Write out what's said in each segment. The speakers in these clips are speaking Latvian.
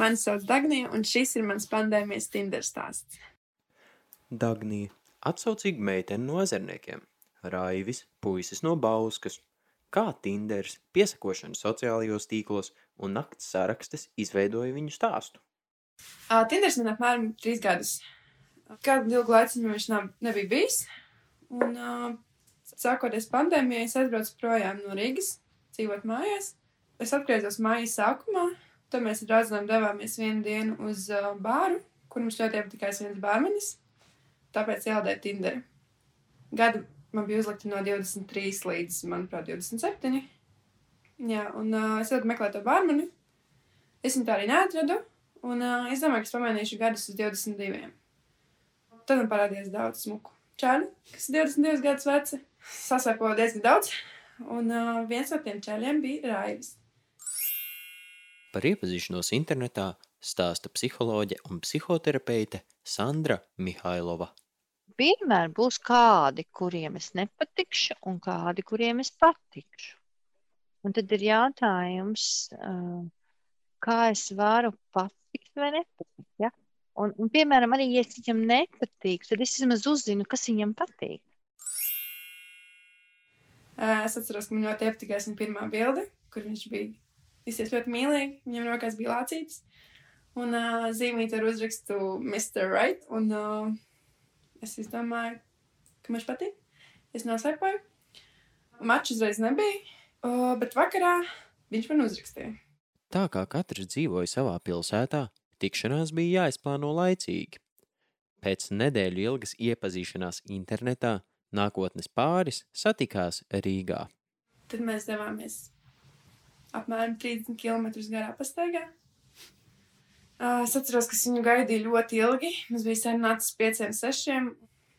Mani sauc Dagnija, un šis ir mans pandēmijas Tinder stāsts. Dagnija – atsaucīga meitene no ezerniekiem, Raivis – puisis no Bauskas. Kā Tinders, piesakošana sociālajos tīklos un nakts sarakstes izveidoja viņu stāstu? Uh, Tinders man apmēram trīs gadus. Kādu ilgu laiku viņš nebija bijis. Un, uh, sākoties pandēmijai, es aizbraucu projām no Rīgas, dzīvot mājās. Es atgriezos mājas sākumā, tad mēs ar draugiem devāmies vienu dienu uz uh, bāru, kur mums ļoti iepatikās viens bārmenis. Tāpēc ielādēju Tinderi. Gadu man bija uzlikta no 23 līdz, manuprāt, 27. Jā, un uh, es ilgi meklēju to bārmeni. Es viņu tā arī neatradu. Un uh, es domāju, ka es pamainīšu gadus uz 22. Tad man parādījās daudz smuku čaļu, kas ir 22 gadus veci. Sasaipoju diezgan daudz. Un uh, viens no tiem čaļiem bija Raivis. Par iepazīšanos internetā stāsta psiholoģe un psihoterapeite Sandra Mihailova. Vienmēr būs kādi, kuriem es nepatikšu, un kādi, kuriem es patikšu. Un tad ir jautājums, kā es varu patikt vai nepatikt. Ja? Un, un, piemēram, arī, ja es viņam nepatīk, tad es vismaz uzzinu, kas viņam patīk. Es atceros, ka man ļoti iepatikās viņa pirmā bilde, kur viņš bija izsies ļoti mīlīgi. Viņam rokās bija lācītas. Un uh, zīmīt ar uzrakstu Mr. Right. Un uh, es izdomāju, ka man patīk. Es nosaipoju. Mačs uzreiz nebija, uh, bet vakarā viņš man uzrakstīja. Tā kā katrs dzīvoja savā pilsētā, tikšanās bija jāizplāno laicīgi. Pēc nedēļu ilgas iepazīšanās internetā nākotnes pāris satikās Rīgā. Tad mēs devāmies apmēram 30 km garā pastaigā. Es atceros, ka es viņu gaidīju ļoti ilgi. Mums bija nācis pieciem, sešiem.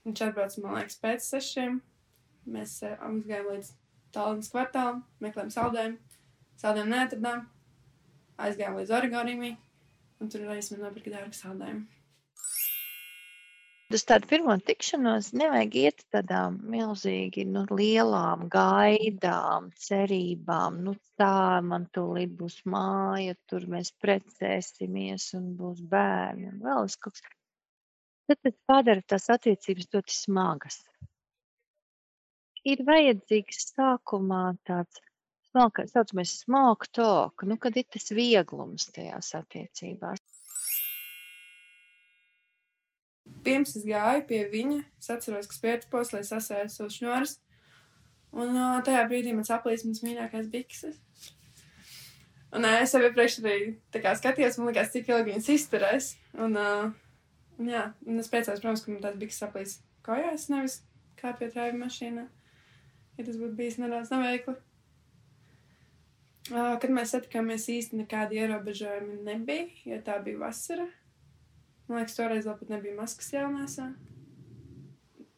Viņš atbrauca, man liekas, pēc sešiem. Mēs aizgājām līdz Tallinas kvartālam, meklējām saldējumu. Saldējumu neatradām aizgājām līdz Oregonijai, un tur arī man nopirka dārgu saldējumu. Uz tādu pirmo tikšanos nevajag iet tādām milzīgi nu, lielām gaidām, cerībām. Nu, tā man tūlīt būs māja, tur mēs precēsimies un būs bērni un vēl kaut kas. Tad tas padara tās attiecības ļoti smagas. Ir vajadzīgs sākumā tāds smalka, saucamais smoke talk, nu, kad ir tas vieglums tajās attiecībās. Pirms es gāju pie viņa, es atceros, ka spērtupos, lai sasēju savus šņorus, un uh, tajā brīdī man saplīs mans mīļākais bikses. Un uh, es jau iepriekš arī kā skatījos, man likās, cik ilgi viņas izturēs, un, uh, un jā, un es priecājos, protams, ka man tās bikses saplīs kājās, nevis kāpjot raivu mašīnā, ja tas būtu bijis nedaudz neveikli. Kad mēs satikāmies īsti nekādi ierobežojumi nebija, jo tā bija vasara. Man liekas, toreiz vēl pat nebija maskas jānēsā.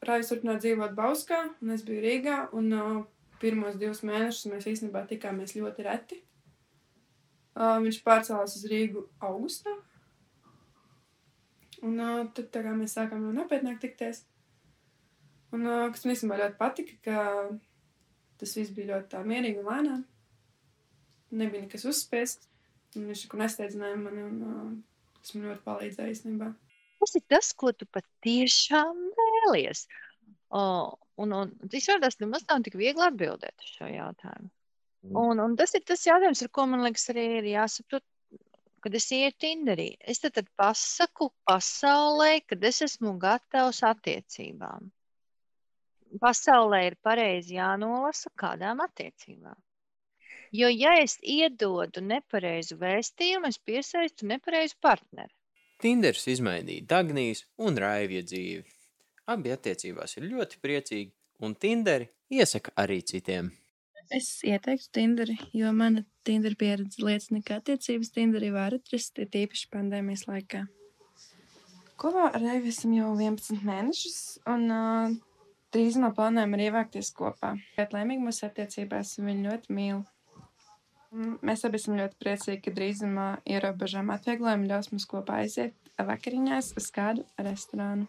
Rājus turpināja dzīvot Bauskā, un es biju Rīgā, un uh, pirmos divus mēnešus mēs īstenībā tikāmies ļoti reti. Uh, viņš pārcēlās uz Rīgu augustā. Un uh, tad mēs sākām jau nopietnāk tikties. Un uh, kas man īstenībā ļoti patika, ka tas viss bija ļoti tā mierīgi un lēnām nebija nekas uzspiests. Viņš neko nesteidzināja mani, un uh, tas man ļoti palīdzēja īstenībā. Tas ir tas, ko tu patiešām vēlies. Oh, un, un izrādās, nemaz nav tik viegli atbildēt uz šo jautājumu. Mm. Un, un tas ir tas jautājums, ar ko man liekas, arī ir jāsaprot, kad es ietu Tinderī. Es tad, tad pasaku pasaulē, kad es esmu gatavs attiecībām. Pasaulē ir pareizi jānolasa, kādām attiecībām. Jo, ja es iedodu nepareizu vēstījumu, es piesaistu nepareizu partneri. Tinders izmainīja Dagnijas un Raivja dzīvi. Abi attiecībās ir ļoti priecīgi, un Tinderi iesaka arī citiem. Es ieteiktu Tinderi, jo mana Tinder pieredze liecina, ka attiecības Tinderī var atrast, tīpaši pandēmijas laikā. Kopā ar Raivu esam jau 11 mēnešus, un uh, drīzumā plānojam arī ievākties kopā. Bet laimīgi mūsu attiecībās, un viņi ļoti mīl. Mēs abi esam ļoti priecīgi, ka drīzumā ierobežojuma atvieglojumi ļaus mums kopā aiziet vakariņās uz kādu restorānu.